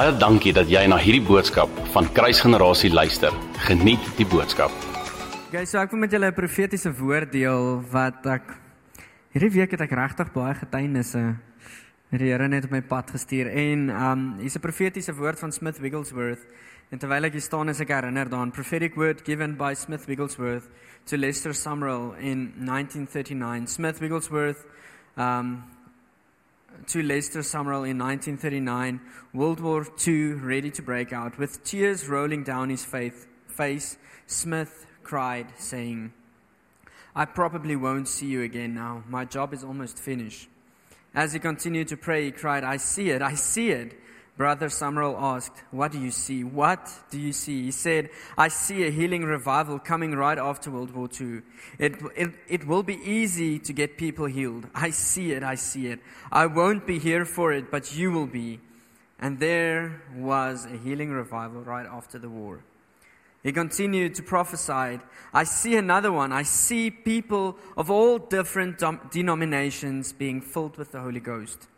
Baie dankie dat jy na hierdie boodskap van Kruisgenerasie luister. Geniet die boodskap. Okay, so ek wil met julle 'n profetiese woord deel wat ek hierdie week het ek regtig baie getuienisse het die Here net op my pad gestuur en um hier's 'n profetiese woord van Smith Wigglesworth en terwyl ek hier staan is ek herinner daaraan prophetic word given by Smith Wigglesworth to Lester Summerall in 1939 Smith Wigglesworth um to Lester Summerall in 1939, World War II ready to break out. With tears rolling down his faith, face, Smith cried, saying, I probably won't see you again now. My job is almost finished. As he continued to pray, he cried, I see it, I see it. Brother Summerall asked, What do you see? What do you see? He said, I see a healing revival coming right after World War II. It, it, it will be easy to get people healed. I see it, I see it. I won't be here for it, but you will be. And there was a healing revival right after the war. He continued to prophesy, I see another one. I see people of all different denominations being filled with the Holy Ghost.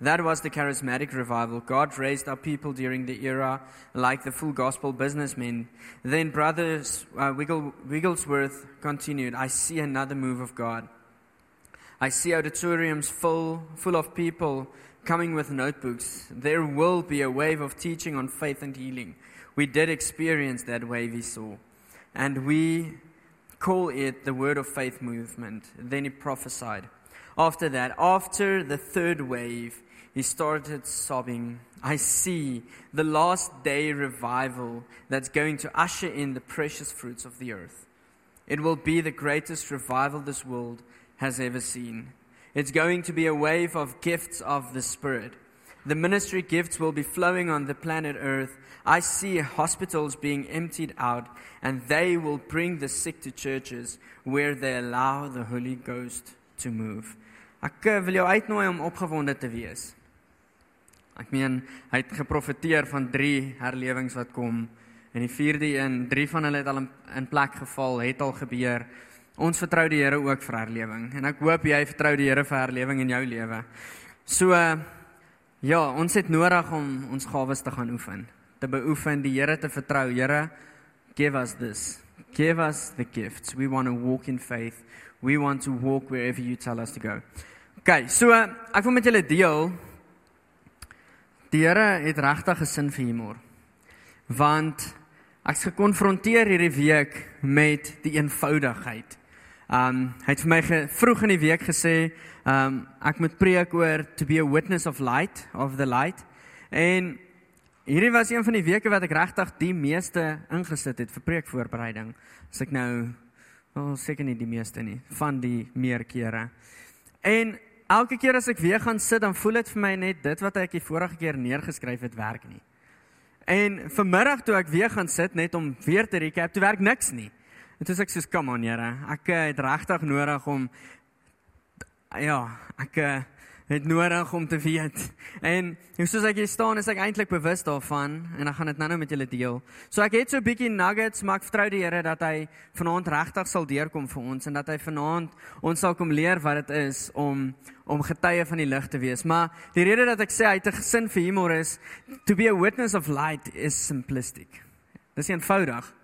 That was the charismatic revival. God raised up people during the era like the full gospel businessmen. Then brothers uh, Wiggle, Wigglesworth continued, I see another move of God. I see auditoriums full, full of people coming with notebooks. There will be a wave of teaching on faith and healing. We did experience that wave he saw. And we call it the word of faith movement. Then he prophesied. After that, after the third wave, he started sobbing. I see the last day revival that's going to usher in the precious fruits of the earth. It will be the greatest revival this world has ever seen. It's going to be a wave of gifts of the Spirit. The ministry gifts will be flowing on the planet Earth. I see hospitals being emptied out, and they will bring the sick to churches where they allow the Holy Ghost to move. Ek eh, wil jou uitnooi om opgewonde te wees. Ek meen, hy het geprofeteer van 3 herlewings wat kom en die 4de een, 3 van hulle het al in, in plek geval, het al gebeur. Ons vertrou die Here ook vir herlewing en ek hoop jy vertrou die Here vir herlewing in jou lewe. So ja, ons het nodig om ons gawes te gaan oefen, te beoefen, die Here te vertrou. Here, give us this. Give us the gifts. We want to walk in faith. We want to walk wherever you tell us to go. Okay, so ek wil met julle deel Die Here het regtig 'n sin vir humor. Want ek's gekonfronteer hierdie week met die eenvoudigheid. Um hy het vir my vroeg in die week gesê, um ek moet preek oor to be a witness of light of the light. En hierdie was een van die weke wat ek regtig die meeste ingesit het vir preekvoorbereiding. As ek nou wel seker nie die meeste nie, van die meer kere. En elke keer as ek weer gaan sit, dan voel dit vir my net dit wat ek die vorige keer neergeskryf het werk nie. En vanmiddag toe ek weer gaan sit net om weer te recap, toe werk niks nie. En toe sê ek soos, "Come on, Here, ek eh, het regtig nodig om ja, ek eh, het nodig om te weet. En soos ek hier staan, is ek eintlik bewus daarvan en ek gaan dit nou-nou met julle deel. So ek het so 'n bietjie nuggets, maar ek vertrou die Here dat hy vanaand regtig sal deurkom vir ons en dat hy vanaand ons sal kom leer wat dit is om om getuie van die lig te wees. Maar die rede dat ek sê hy het 'n gesin vir humor is to be a witness of light is simplistic. Dis eenvoudig.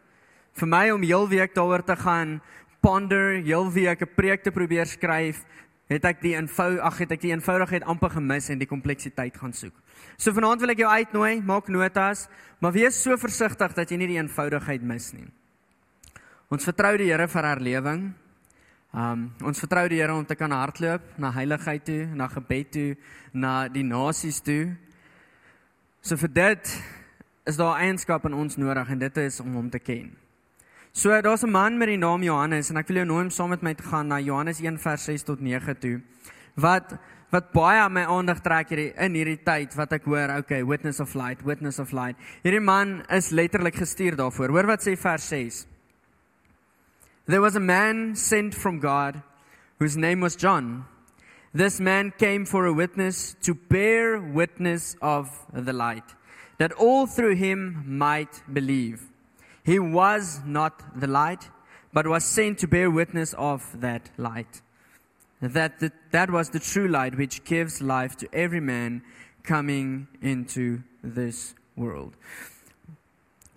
Vir my om heel week daaroor te gaan ponder, heel week 'n preek te probeer skryf, het ek die eenvou ag het ek die eenvoudigheid amper gemis en die kompleksiteit gaan soek. So vanaand wil ek jou uitnooi, maak notas, maar wees so versigtig dat jy nie die eenvoudigheid mis nie. Ons vertrou die Here vir herlewing. Um ons vertrou die Here om te kan hardloop na heiligheid toe, na gebed toe, na die nasies toe. So vir dit is daar eienskap in ons nodig en dit is om hom te ken. So daar's 'n man met die naam Johannes en ek wil jou nooi om saam met my te gaan na Johannes 1 vers 6 tot 9 toe. Wat wat baie my aandag trek hierdie in hierdie tyd wat ek hoor, okay, witness of light, witness of light. Hierdie man is letterlik gestuur daarvoor. Hoor wat sê vers 6. There was a man sent from God whose name was John. This man came for a witness to bear witness of the light, that all through him might believe. He was not the light, but was sent to bear witness of that light. That, the, that was the true light which gives life to every man coming into this world.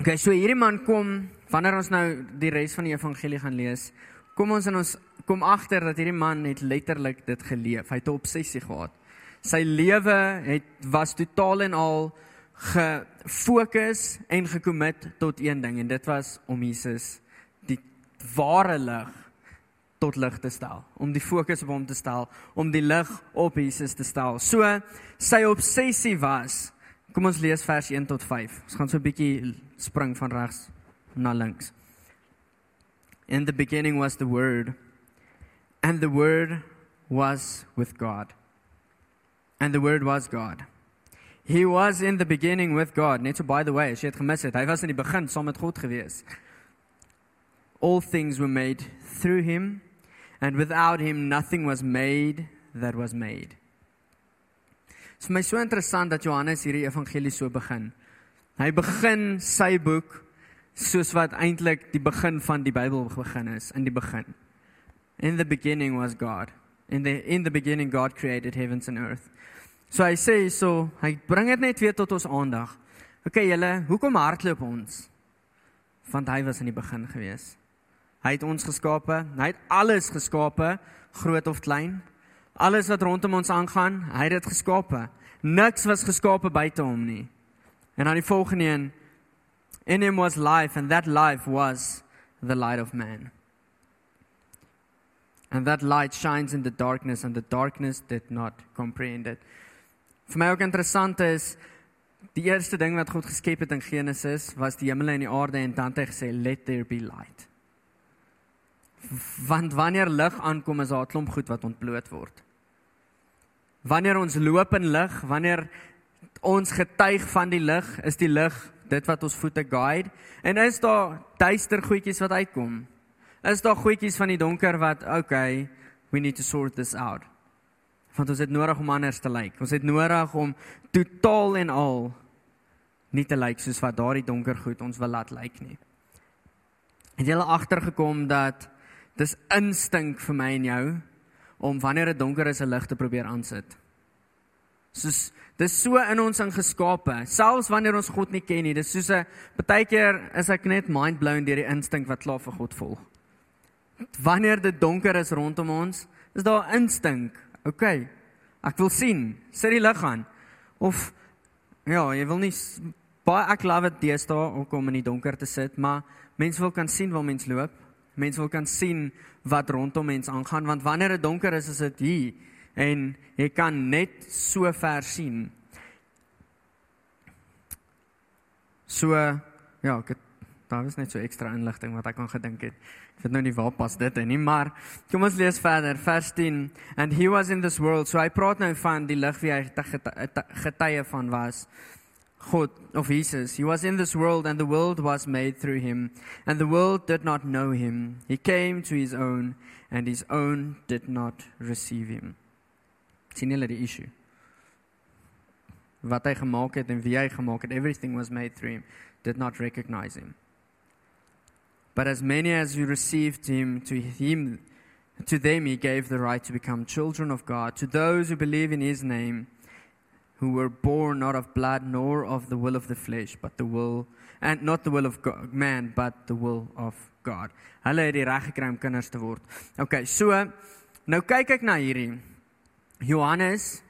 Okay, so hierdie man kom wanneer ons nou die res van die evangelie gaan lees, kom ons en ons kom agter dat hierdie man het letterlik dit geleef. Hy het 'n obsessie gehad. Sy lewe het was totaal en al gefokus en gekommit tot een ding en dit was om Jesus die ware lig tot lig te stel, om die fokus op hom te stel, om die lig op Jesus te stel. So sy obsessie was Kom ons lees vers 1 tot 5. Ons gaan so 'n bietjie spring van regs na links. In the beginning was the word and the word was with God. And the word was God. He was in the beginning with God. Net so by the way, as jy het gemis het, hy was in die begin saam met God gewees. All things were made through him and without him nothing was made that was made. Dit is my so interessant dat Johannes hierdie evangelie so begin. Hy begin sy boek soos wat eintlik die begin van die Bybel begin is, in die begin. In the beginning was God. In the in the beginning God created heavens and earth. So hy sê so, hy bring dit net weer tot ons aandag. OK julle, hoekom hardloop ons? Want hy was in die begin gewees. Hy het ons geskape, hy het alles geskape, groot of klein. Alles wat rondom ons aangaan, hy het dit geskape. Niks was geskape buite hom nie. En dan die volgende een In him was life and that life was the light of man. And that light shines in the darkness and the darkness did not comprehend it. Vir my ook interessant is die eerste ding wat God geskep het in Genesis was die hemel en die aarde en dan het hy gesê let there be light. Want wanneer lig aankom is daar 'n klomp goed wat ontbloot word. Wanneer ons loop in lig, wanneer ons getuig van die lig, is die lig dit wat ons voete guide. En is daar duister goedjies wat uitkom? Is daar goedjies van die donker wat okay, we need to sort this out. Want ons het nodig om anders te lyk. Ons het nodig om totaal en al nie te lyk soos wat daardie donker goed ons wil laat lyk nie. Het jy al agtergekom dat dis instink vir my en jou om wanneer dit donker is 'n lig te probeer aansit. Soos dis so in ons ingeskape, selfs wanneer ons God nie ken nie. Dis soos 'n partykeer is ek net mind blown deur die instink wat klaar vir God volg. Wanneer dit donker is rondom ons, is daar instink. OK. Ek wil sien, sit die lig aan. Of ja, jy wil nie baie ek love dit deesdae om in die donker te sit, maar mense wil kan sien waar mens loop. Mense wil kan sien wat rondom mens aangaan want wanneer dit donker is, is dit hier en jy kan net so ver sien. So ja, ek het, daar was net so ekstra inligting wat ek aan gedink het. Ek weet nou nie waar pas dit in nie, maar kom ons lees verder vers 10 and he was in this world. So hy praat nou van die lig wie hy getuie van was. God of Jesus. He was in this world and the world was made through him and the world did not know him. He came to his own and his own did not receive him. Sien julle die issue? Wat hy gemaak het en wie hy gemaak het, everything was made through him, did not recognize him. But as many as who received him to him to them he gave the right to become children of God, to those who believe in his name who were born not of blood nor of the will of the flesh but the will and not the will of God, man but the will of God. Hulle het die reg gekry om kinders te word. Okay, so nou kyk ek na hierdie. Johannes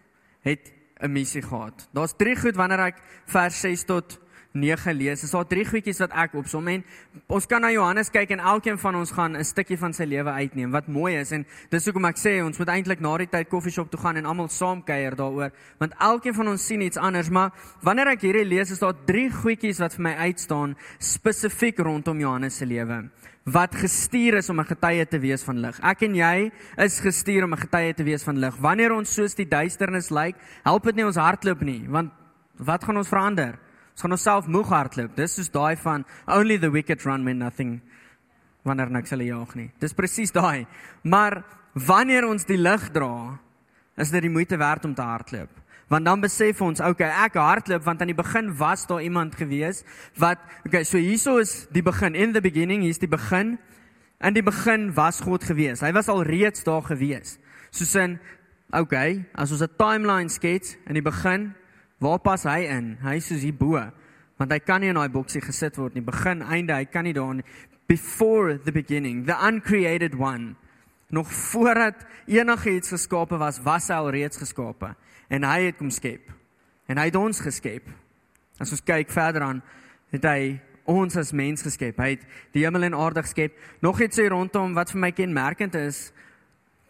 het 'n missie gehad. Daar's drie goed wanneer ek vers 6 tot 9 lees. Dis al drie goedjies wat ek opsom en ons kan na Johannes kyk en elkeen van ons gaan 'n stukkie van sy lewe uitneem wat mooi is en dis hoekom ek sê ons moet eintlik na die tyd koffieshop toe gaan en almal saam kuier daaroor want elkeen van ons sien iets anders maar wanneer ek hierdie lees is daar drie goedjies wat vir my uitstaan spesifiek rondom Johannes se lewe wat gestuur is om 'n getuie te wees van lig. Ek en jy is gestuur om 'n getuie te wees van lig. Wanneer ons soos die duisternis lyk, help dit nie ons hardloop nie, want wat gaan ons verander? Ons gaan onsself moeg hardloop. Dis soos daai van only the wicked run when nothing wanneer niks hulle jaag nie. Dis presies daai. Maar wanneer ons die lig dra, is dit die moeite werd om te hardloop. Want dan besef ons, okay, ek hardloop want aan die begin was daar iemand gewees wat okay, so hieso is die begin in the beginning, hier's die begin. In die begin was God gewees. Hy was al reeds daar gewees. Soos in okay, as ons 'n timeline skets in die begin Waar pas hy in? Hy is soos hierbo. Want hy kan nie in daai boksie gesit word nie. Begin, einde, hy kan nie daar nie. Before the beginning, the uncreated one. Nog voordat enigiets geskape was, was hy al reeds geskape en hy het kom skep. En hy het ons geskep. As ons kyk verder aan, het hy ons as mens geskep. Hy het die hemel en aarde geskep. Nog iets hier rondom wat vir my kenmerkend is,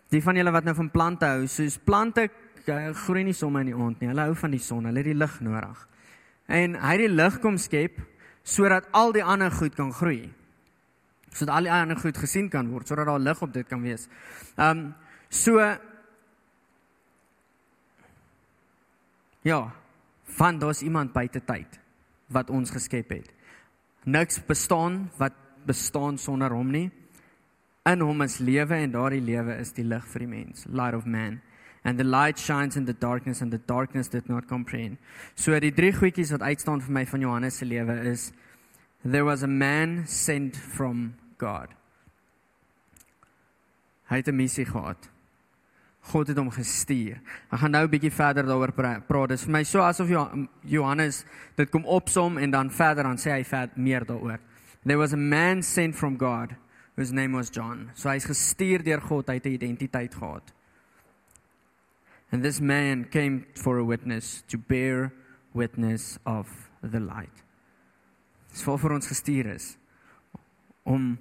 die van julle wat nou van plante hou, soos plante groei nie sommer in die aand nie. Hulle hou van die son, hulle het die lig nodig. En hy het die lig kom skep sodat al die ander goed kan groei. Sodat al die ander goed gesien kan word, sodat daar lig op dit kan wees. Ehm um, so Ja, van daar's iemand buite tyd wat ons geskep het. Niks bestaan wat bestaan sonder hom nie. In hom is lewe en daardie lewe is die lig vir die mens, light of man. And the light shines in the darkness and the darkness did not comprehend. So die drie goedjies wat uitstaan vir my van Johannes se lewe is there was a man sent from God. Hy het 'n missie gehad. God het hom gestuur. Ek gaan nou 'n bietjie verder daaroor praat. Dit is vir my so asof Johannes dit kom opsom en dan verder dan sê hy meer daaroor. There was a man sent from God whose name was John. So hy's gestuur deur God, hy het 'n identiteit gehad. And this man came for a witness to bear witness of the light. Dis vir ons gestuur is om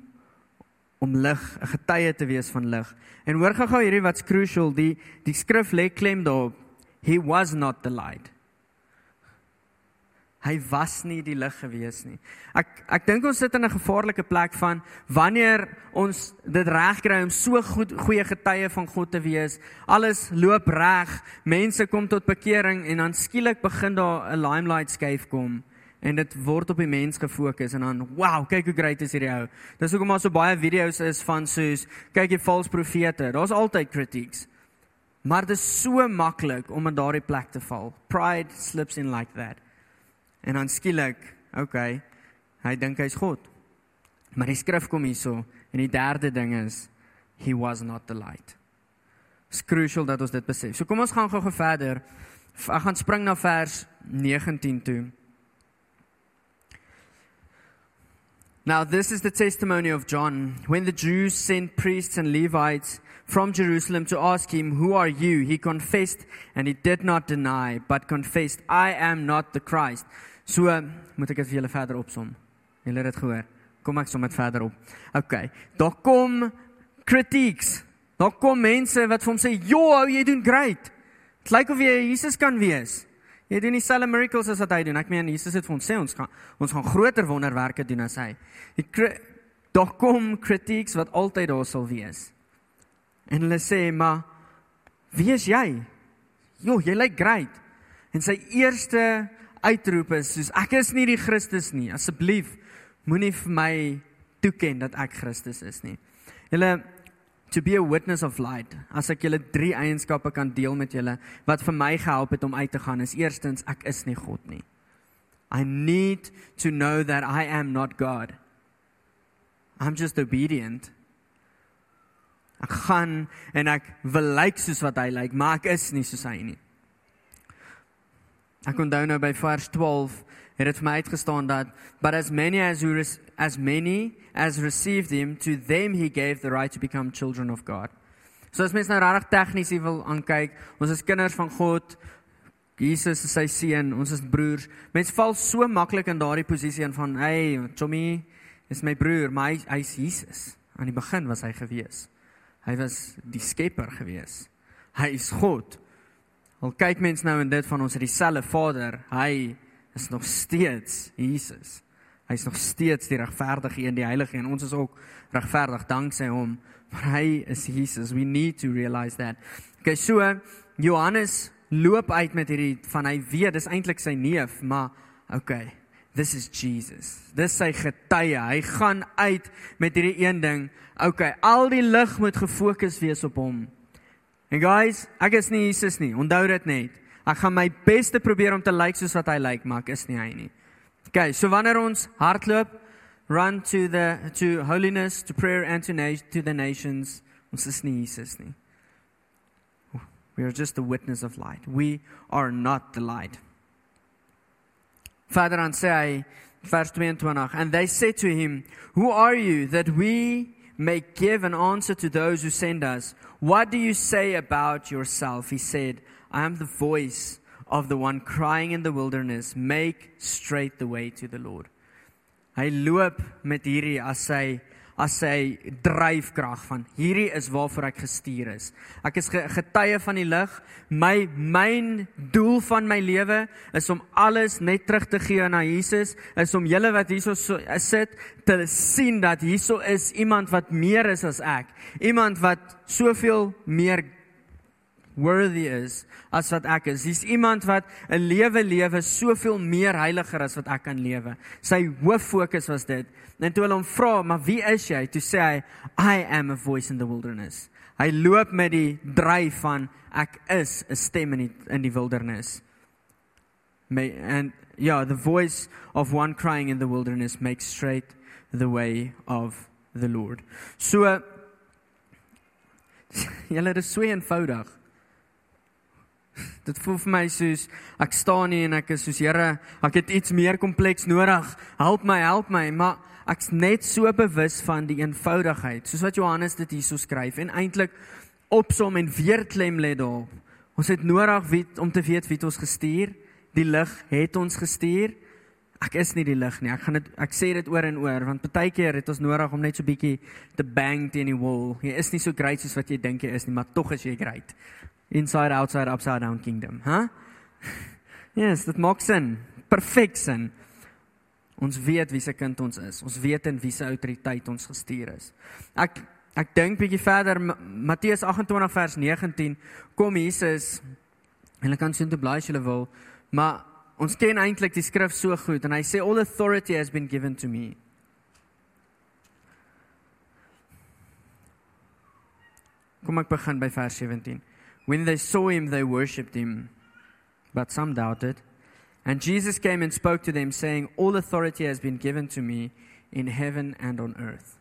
om lig, 'n getuie te wees van lig. En hoor gou-gou hierdie wat's crucial, die die skrif lê klem daarop. He was not the light. Hy was nie die lig gewees nie. Ek ek dink ons sit in 'n gevaarlike plek van wanneer ons dit regkry om so goed goeie getuie van God te wees. Alles loop reg, mense kom tot bekering en dan skielik begin daar 'n limelight skuif kom en dit word op die mens gefokus en dan wow, kyk hoe great is hierdie ou. Dis hoekom maar so baie video's is van soos kyk jy valse profete. Daar's altyd critiques. Maar dit is so maklik om in daardie plek te val. Pride slips in like that. En dan skielik, okay, hy dink hy's God. Maar die skrif kom hierso en die derde ding is he was not the light. It's crucial dat ons dit besef. So kom ons gaan gou-gou verder. Ek gaan spring na vers 19 toe. Now, this is the testimony of John. When the Jews sent priests and Levites from Jerusalem to ask him, Who are you? He confessed, and he did not deny, but confessed, I am not the Christ. So, moet ek dit vir julle verder opsom. Julle het dit gehoor. Kom ek som dit verder op. Okay. Daar kom critiques. Daar kom mense wat vir hom sê, "Jo, jy doen great." Dit lyk of jy Jesus kan wees. Jy doen dieselfde miracles as wat hy doen. Ek meen Jesus het vir ons sê ons gaan ons gaan groter wonderwerke doen as hy. Daar kom critiques wat altyd daar sal wees. En hulle sê maar wie is jy? Jo, jy lyk great. En sy eerste uitroep is soos ek is nie die Christus nie. Asseblief moenie vir my toeken dat ek Christus is nie. Hulle to be a witness of light. As ek julle drie eienskappe kan deel met julle wat vir my gehelp het om uit te gaan is eerstens ek is nie God nie. I need to know that I am not God. I'm just obedient. Ek gaan en ek wil lyk soos wat hy lyk, maar ek is nie soos hy nie. Ek dan nou by vers 12 het dit vir my uitgestaan dat but as many as who as many as received him to them he gave the right to become children of God. So as mens nou regtig tegnies wil aankyk, ons is kinders van God. Jesus is sy seun, ons is broers. Mense val so maklik in daardie posisie in van, "Hey, Tommy, is my broer, maar hy hy's Jesus." Aan die begin was hy gewees. Hy was die skepper gewees. Hy is God. Al kyk mense nou in dit van ons het dieselfde Vader. Hy is nog steeds Jesus. Hy's nog steeds die regverdige een, die heilige een. Ons is ook regverdig danksy hom, maar hy is Jesus. We need to realize that. Okay, so Johannes loop uit met hierdie van hy weet dis eintlik sy neef, maar okay. This is Jesus. Dis sy getuie. Hy gaan uit met hierdie een ding. Okay, al die lig moet gefokus wees op hom. En guys, ek is nie Jesus nie. Onthou dit net. Ek gaan my bes te probeer om te lyk like soos wat hy lyk, like, maar ek is nie hy nie. Okay, so wanneer ons hardloop, run to the to holiness, to prayer and to, na to the nations, ons is nie Jesus nie. We are just a witness of light. We are not the light. Verder dan sê hy vers 22 and they said to him who are you that we may give an answer to those who send us? What do you say about yourself? He said i am the voice of the one crying in the wilderness make straight the way to the lord. Hy loop met hierdie as sy as sy dryfkrag van hierdie is waarvoor ek gestuur is. Ek is getuie van die lig. My myn doel van my lewe is om alles net terug te gee aan Jesus, is om julle wat hierso sit te sien dat hierso is iemand wat meer is as ek. Iemand wat soveel meer worthy is as wat ek is. Dis iemand wat 'n lewe lewe soveel meer heiliger as wat ek kan lewe. Sy hoof fokus was dit. En toe hulle hom vra, "Maar wie is jy?" Toe sê hy, "I am a voice in the wilderness." Hy loop met die dryf van ek is 'n stem in die in die wildernis. May and yeah, the voice of one crying in the wilderness makes straight the way of the Lord. So julle is so eenvoudig. Dit voel vir my soos ek staan hier en ek is soos Here, ek het iets meer kompleks nodig. Help my, help my, maar ek's net so bewus van die eenvoudigheid, soos wat Johannes dit hierso skryf en eintlik opsom en weer klem lê daarop. Ons het nodig weet om te weet wie ons gestuur. Die lig het ons gestuur. Ek is nie die lig nie. Ek gaan dit ek sê dit oor en oor want baie keer het ons nodig om net so bietjie te bang teen die wall. Jy is nie so great soos wat jy dink jy is nie, maar tog is jy great inside outside upside down kingdom, hè? Huh? yes, dit maak sin. Perfek sin. Ons weet wie se kind ons is. Ons weet in wie se autoriteit ons gestuur is. Ek ek dink bietjie verder Matteus 28 vers 19 kom Jesus en hulle kan sien te bly as hulle wil, maar ons ken eintlik die skrif so goed en hy sê all authority has been given to me. Kom ek begin by vers 17. When they saw him, they worshipped him, but some doubted. And Jesus came and spoke to them, saying, All authority has been given to me in heaven and on earth.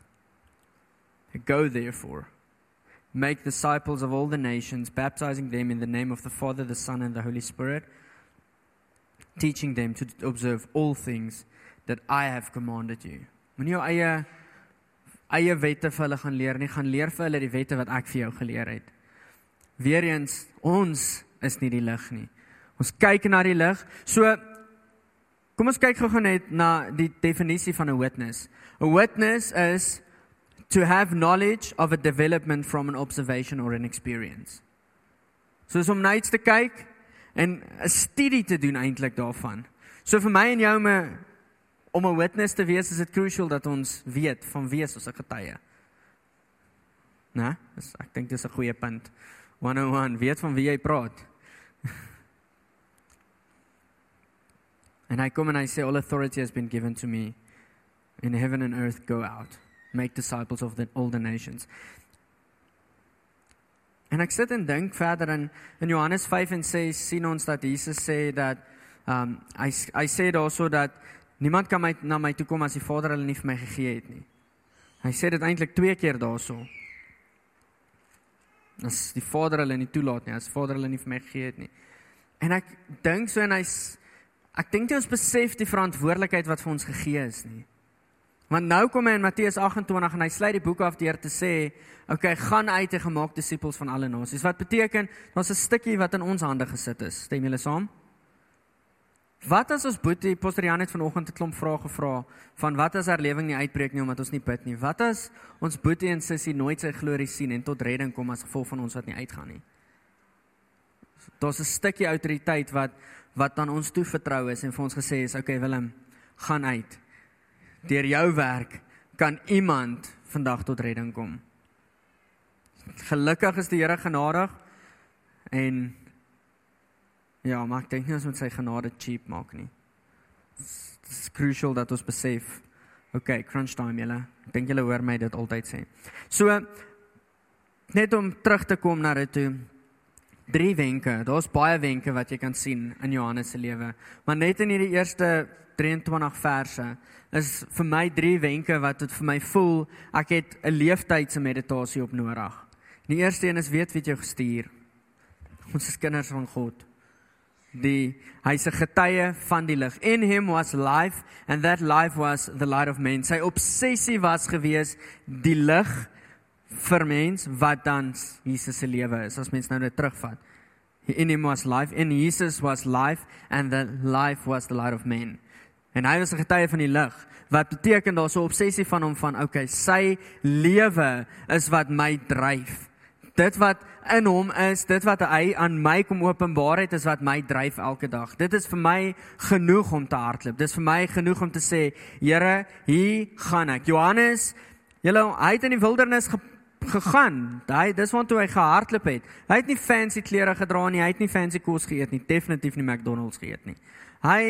Go, therefore, make disciples of all the nations, baptizing them in the name of the Father, the Son, and the Holy Spirit, teaching them to observe all things that I have commanded you. Eie wette vir hulle gaan leer nie, gaan leer vir hulle die wette wat ek vir jou geleer het. Weereens ons is nie die lig nie. Ons kyk na die lig. So kom ons kyk gou-gou net na die definisie van 'n witness. A witness is to have knowledge of a development from an observation or an experience. So is om net te kyk en 'n studie te doen eintlik daarvan. So vir my en jou me, om 'n witness te wees is dit crucial dat ons weet van wie ons 'n getuie. Né? Ek dink dis 'n goeie punt. 101, weet van wie jy praat. and I come and I say all authority has been given to me in heaven and earth go out make disciples of the all the nations. En ek sit en dink verder in in Johannes 5 en 6 sien ons dat Jesus sê dat um hy hy sê daarso dat niemand kan my na my toe kom as die Vader hulle nie vir my gegee het nie. Hy sê dit eintlik twee keer daarso as die Vader hulle nie toelaat nie, as Vader hulle nie vir my gegee het nie. En ek dink so en hy's ek dink jy ons besef die verantwoordelikheid wat vir ons gegee is nie. Want nou kom hy in Matteus 28 en hy sluit die boek af deur te sê, "Oké, okay, gaan uit en gemaak disippels van alle nasies." Wat beteken, daar's 'n stukkie wat in ons hande gesit is. Stem julle saam? Wat as ons boetie Posterian het vanoggend 'n klomp vrae gevra van wat as herlewing nie uitbreek nie omdat ons nie bid nie? Wat as ons boetie en sussie nooit sy glorie sien en tot redding kom as gevolg van ons wat nie uitgaan nie? Daar's 'n stukkie autoriteit wat wat aan ons toe vertrou is en vir ons gesê is, "Oké okay, Willem, gaan uit. Deur jou werk kan iemand vandag tot redding kom." Gelukkig is die Here genadig en Ja, maar ek dink nie ons moet sy genade cheap maak nie. Dit is crucial dat ons besef. Okay, crunch time julle. Ek dink julle hoor my dit altyd sê. So net om terug te kom na dit toe. Drie wenke. Daar's baie wenke wat jy kan sien in Johannes se lewe. Maar net in hierdie eerste 23 verse is vir my drie wenke wat dit vir my voel ek het 'n leeftydse meditasie op nodig. Die eerste een is weet wie jy gestuur. Ons is kinders van God. Die hy's 'n getuie van die lig. In him was life and that life was the light of men. Sy obsessie was gewees die lig vir mens wat dan Jesus se lewe is. As mens nou net terugvat. In him was life, in Jesus was life and the life was the light of men. En hy was 'n getuie van die lig. Wat beteken daar so 'n obsessie van hom van okay, sy lewe is wat my dryf. Dit wat in hom is, dit wat hy aan my kom openbaar het, is wat my dryf elke dag. Dit is vir my genoeg om te hardloop. Dit is vir my genoeg om te sê, Here, hier gaan ek. Johannes, julle hy het in die wildernis ge, gegaan. Hy dis waartoe hy gehardloop het. Hy het nie fancy klere gedra nie, hy het nie fancy kos geëet nie, definitief nie McDonald's geëet nie. Hy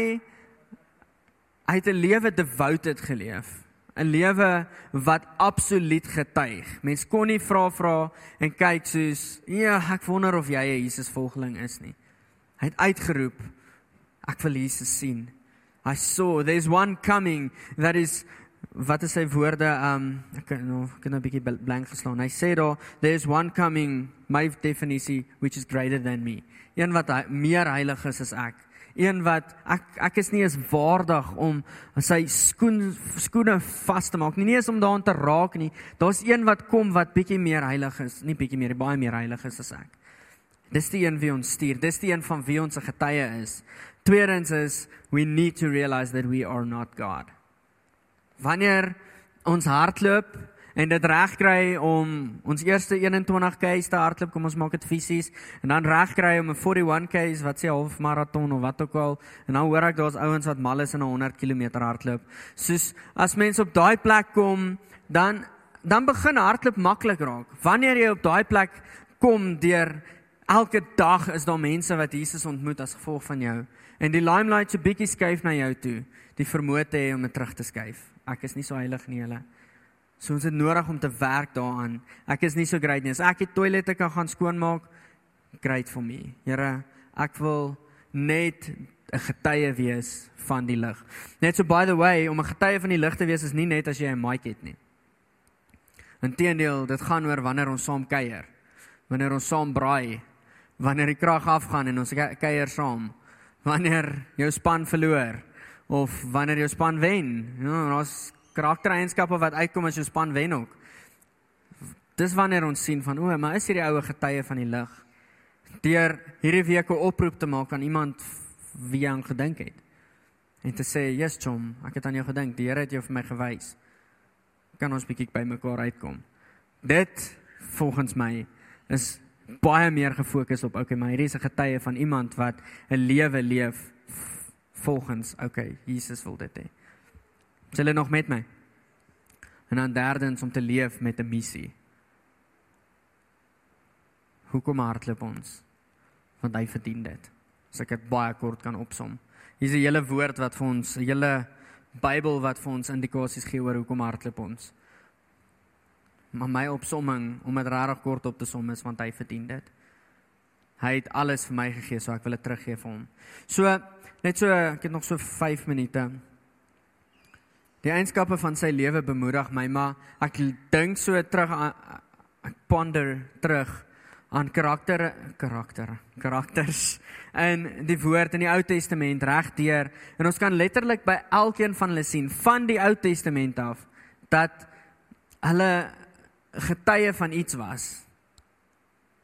hy het 'n lewe devoted geleef. 'n lewe wat absoluut getuig. Mens kon nie vra vra en kyk soos, "Ja, ek wonder of jy 'n Jesus volgeling is nie." Hy het uitgeroep, "Ek wil Jesus sien." I saw there's one coming that is wat is sy woorde um ek kan nou kan nou 'n bietjie blank geslaan. Hy sê daar there's one coming my definition which is greater than me. Een wat meer heilig is as ek een wat ek ek is nie eens waardig om sy skoen skoene vas te maak nie, nie eens om daaraan te raak nie. Daar's een wat kom wat bietjie meer heilig is, nie bietjie meer, baie meer heilig is as ek. Dis die een wie ons stuur. Dis die een van wie ons 'n getuie is. Tweedens is we need to realize that we are not God. Wanneer ons hardloop en dit regkry om ons eerste 21 k's te hardloop, kom ons maak dit fisies en dan regkry om 'n 41 k's wat sê half maraton of wat ook al en dan hoor ek daar's ouens wat mal is in 'n 100 km hardloop. Soos as mense op daai plek kom, dan dan begin hardloop maklik raak. Wanneer jy op daai plek kom deur elke dag is daar mense wat Jesus ontmoet as gevolg van jou en die limelight so bietjie skuif na jou toe, die vermoë te hê om dit terug te skuif. Ek is nie so heilig nie, hulle. So ons het nodig om te werk daaraan. Ek is nie so great nie. As ek die toilette kan gaan skoonmaak, great for me. Here, ek wil net 'n getuie wees van die lig. Net so by the way, om 'n getuie van die lig te wees is nie net as jy 'n mic het nie. Inteendeel, dit gaan oor wanneer ons saam kuier. Wanneer ons saam braai, wanneer die krag afgaan en ons kuier saam. Wanneer jou span verloor of wanneer jou span wen. Ja, daar's karaktereienskappe wat uitkom as jou span wen ook. Dis wanneer ons sien van o, maar is hierdie oue getuie van die lig. Deur hierdie week 'n oproep te maak aan iemand wie aan gedink het. En te sê, "Yes, Chom, ek het aan jou gedink. Die Here het jou vir my gewys. Kan ons bietjie by mekaar uitkom?" Dit volgens my is baie meer gefokus op okay, maar hierdie is 'n getuie van iemand wat 'n lewe leef volgens okay, Jesus wil dit hê. Is hulle nog met my? En dan derdens om te leef met 'n missie. Hoekom hardloop ons? Want hy verdien dit. As ek dit baie kort kan opsom. Hier's 'n hele woord wat vir ons, 'n hele Bybel wat vir ons indikasies gee oor hoekom hardloop ons. Maar my opsomming om dit regtig kort op te som is want hy verdien dit. Hy het alles vir my gegee, so ek wil dit teruggee vir hom. So net so ek het nog so 5 minute. Die eienskappe van sy lewe bemoedig my, maar ek dink so terug aan ek ponder terug aan karakter karakter karakters in die woord in die Ou Testament regdeur en ons kan letterlik by elkeen van hulle sien van die Ou Testament af dat hulle getuie van iets was.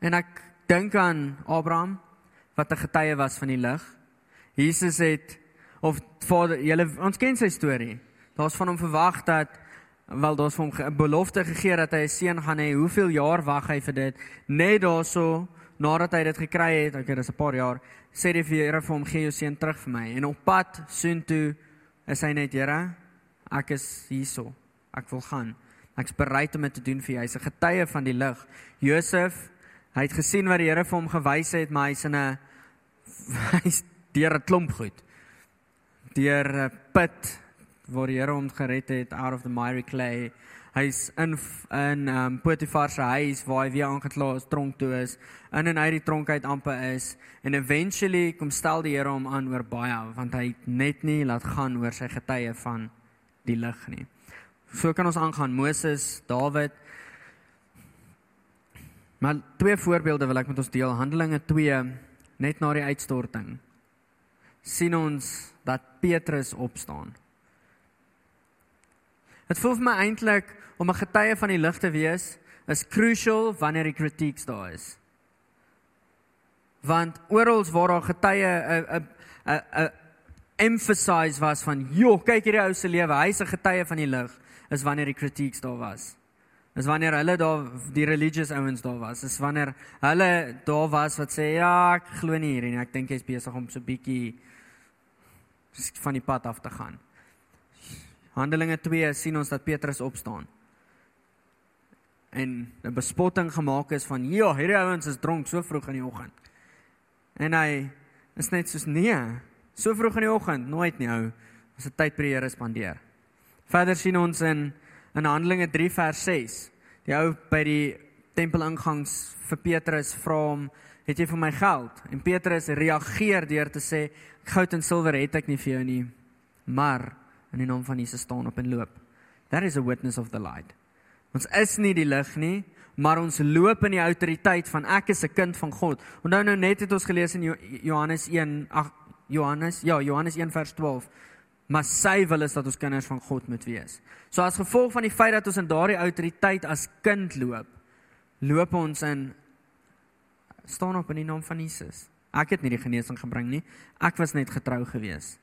En ek dink aan Abraham wat 'n getuie was van die lig. Jesus het of vader julle ons ken sy storie. Daar's van hom verwag dat wel daar's hom 'n belofte gegee dat hy 'n seun gaan hê. Hoeveel jaar wag hy vir dit? Net daarso nadat hy dit gekry het, okay, dis 'n paar jaar, sê die Here vir hom gee jou seun terug vir my. En op pad soontoe is hy net, Here, ek is hierso. Ek wil gaan. Ek's bereid om dit te doen vir jou. Hy's 'n getuie van die lig. Josef, hy het gesien wat die Here vir hom gewys het, maar hy's in 'n hy's deur 'n klomp goed. Deur 'n put waar die Here hom gered het out of the miry clay. Hy's in in um Potifar se huis waar hy weer aangekla is, tronk toe is, in en uit die tronk uit amper is en eventually kom stel die Here hom aan oor baie want hy net nie laat gaan oor sy getuie van die lig nie. So kan ons aangaan Moses, Dawid. Maar twee voorbeelde wil ek met ons deel. Handelinge 2 net na die uitstorting sien ons dat Petrus opstaan. Dit voel vir my eintlik om 'n getuie van die lig te wees is crucial wanneer die kritiek daar is. Want oral waar daar getuie 'n 'n 'n 'n emphasize was van, "Jo, kyk hierdie ou se lewe, hy's 'n getuie van die lig," is wanneer die kritiek daar was. Is wanneer hulle daar die religious ouens daar was. Is wanneer hulle daar was wat sê, "Ja, ek glo nie hierin nie. Ek dink hy's besig om so bietjie van die pad af te gaan." Handelinge 2 sien ons dat Petrus opstaan en 'n bespotting gemaak is van ja, hierdie ouens is dronk so vroeg in die oggend. En hy is net soos nee, so vroeg in die oggend, nooit nie ou. Ons het tyd by die Here spandeer. Verder sien ons in in Handelinge 3 vers 6. Die ou by die tempelingangs vir Petrus vra hom, "Het jy vir my geld?" En Petrus reageer deur te sê, "Goud en silwer het ek nie vir jou nie, maar in die naam van Jesus staan op en loop." That is a witness of the light. Ons is nie die lig nie, maar ons loop in die autoriteit van ek is 'n kind van God. Onthou nou net het ons gelees in Johannes 1, ag Johannes, ja, Johannes 1 vers 12. Maar sy wil is dat ons kinders van God moet wees. So as gevolg van die feit dat ons in daardie autoriteit as kind loop, loop ons in staan op in die naam van Jesus. Ek het nie die genesing gebring nie. Ek was net getrou geweest.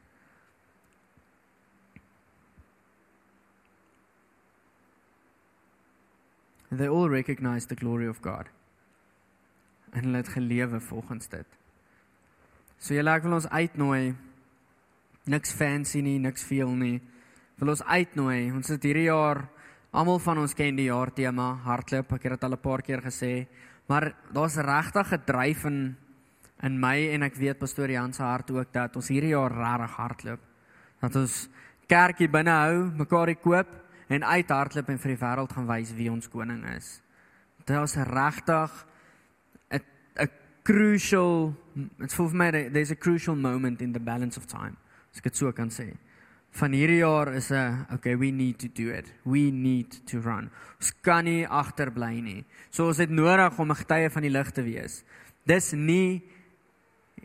They all recognize the glory of God. En hulle het gelewe volgens dit. So julle ek wil ons uitnooi niks fancy nie, niks veel nie. Wil ons uitnooi. Ons het hierdie jaar almal van ons ken die jaar tema hardloop. Ek het dit al 'n paar keer gesê, maar daar's regtig 'n dryf in in my en ek weet pastoor Jan se hart ook dat ons hierdie jaar regtig hardloop. Dat ons kerkie binne hou, mekaar koop en uithardloop en vir die wêreld gaan wys wie ons koning is. Dit is regtig 'n 'n crucial it's for me there's a crucial moment in the balance of time. As ek dit so kan sê. Van hierdie jaar is 'n okay, we need to do it. We need to run. Ons kan nie agterbly nie. So ons het nodig om 'n getuie van die lig te wees. Dis nie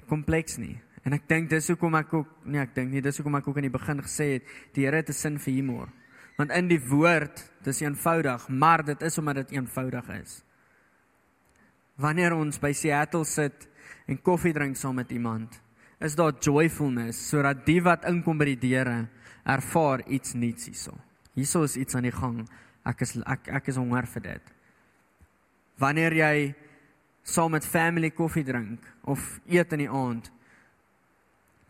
kompleks nie. En ek dink dis hoekom ek ook nee, ek dink nie dis hoekom ek ook aan die begin gesê het die Here het 'n sin vir humor want in die woord dis eenvoudig maar dit is omdat dit eenvoudig is. Wanneer ons by Seattle sit en koffie drink saam met iemand is daar joyfulness sodat die wat inkom by die deure ervaar iets nuuts hierso. Hierso is iets aan die gang. Ek is ek ek is honger vir dit. Wanneer jy saam met family koffie drink of eet in die aand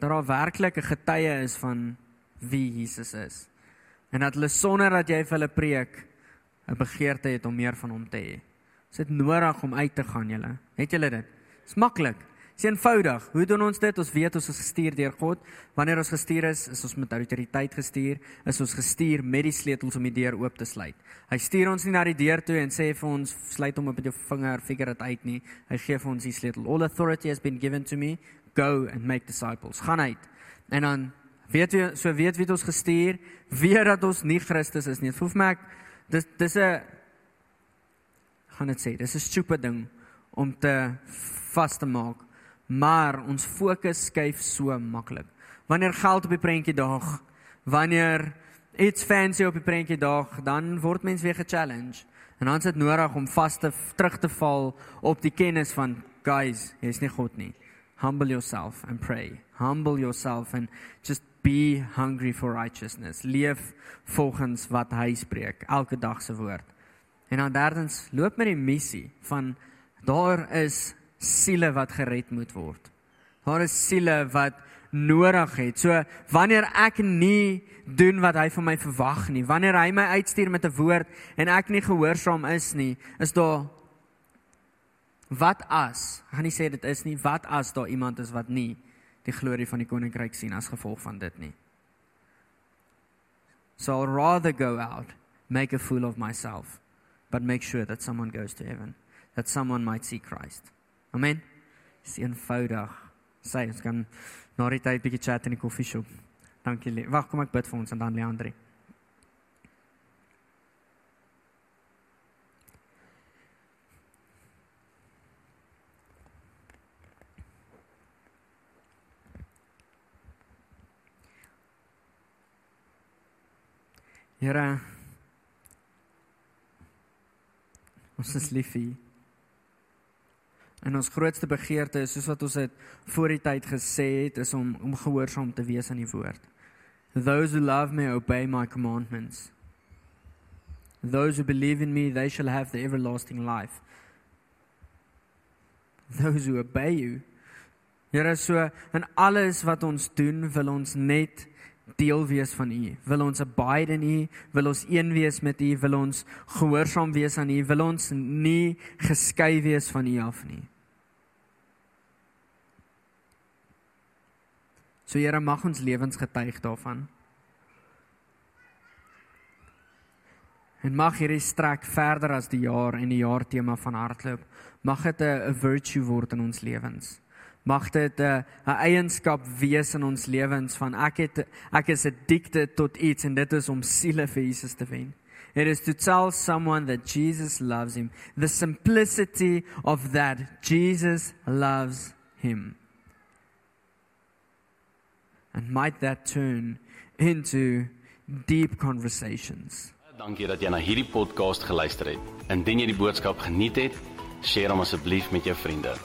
dat daar werklik 'n getuie is van wie Jesus is en dat hulle sonder dat jy vir hulle preek 'n begeerte het om meer van hom te hê. Dit is nodig om uit te gaan julle. Het julle dit? Dis maklik. Dis eenvoudig. Hoe doen ons dit? Ons weet ons is gestuur deur God. Wanneer ons gestuur is, is ons met autoriteit gestuur. Is ons gestuur met die sleutels om die deur oop te sluit. Hy stuur ons nie na die deur toe en sê vir ons sluit hom op met jou vinger, figure dit uit nie. Hy gee vir ons die sleutel. All authority has been given to me. Go and make disciples. Gaan uit. En dan Weet jy so weet wie het ons gestuur? Weet dat ons nie Christus is nie. Dit vir my ek dis dis 'n gaan dit sê, dis 'n stupid ding om te vas te maak. Maar ons fokus skuif so maklik. Wanneer geld op die prentjie daag, wanneer iets fancy op die prentjie daag, dan word mens weer ge-challenge. En dan is dit nodig om vas te terug te val op die kennis van guys, jy's nie God nie. Humble yourself and pray. Humble yourself and just be hungry for righteousness. Leef volgens wat hy spreek, elke dag se woord. En dan derdens, loop met die missie van daar is siele wat gered moet word. Daar is siele wat nodig het. So wanneer ek nie doen wat hy van my verwag nie, wanneer hy my uitstuur met 'n woord en ek nie gehoorsaam is nie, is daar wat as? Ek gaan nie sê dit is nie, wat as daar iemand is wat nie die glorie van die koninkryk sien as gevolg van dit nie. So I'll rather go out, make a fool of myself, but make sure that someone goes to heaven, that someone might see Christ. Amen. Dis eenvoudig. Sê ons kan na die tyd bietjie chat in die koffieshop. Dankie. Wag, kom ek bid vir ons en dan Leandri. Here Ons is lief vir U. En ons grootste begeerte is soos wat ons dit voor die tyd gesê het, is om om gehoorsaam te wees aan die woord. Those who love me obey my commandments. Those who believe in me, they shall have the everlasting life. Those who obey you. Here so in alles wat ons doen, wil ons net deel wees van U. Wil ons abide in U, wil ons een wees met U, wil ons gehoorsaam wees aan U, wil ons nie geskei wees van U af nie. So Here mag ons lewens getuig daarvan. En mag hierdie strek verder as die jaar en die jaartema van hardloop. Mag dit 'n virtue word in ons lewens mag dit 'n uh, 'n eienskap wees in ons lewens van ek het ek is addicted tot iets en dit is om siele vir Jesus te wen. It is to tell someone that Jesus loves him. The simplicity of that Jesus loves him. And might that turn into deep conversations. Dankie dat jy na hierdie podcast geluister het. Indien jy die boodskap geniet het, deel hom asseblief met jou vriende.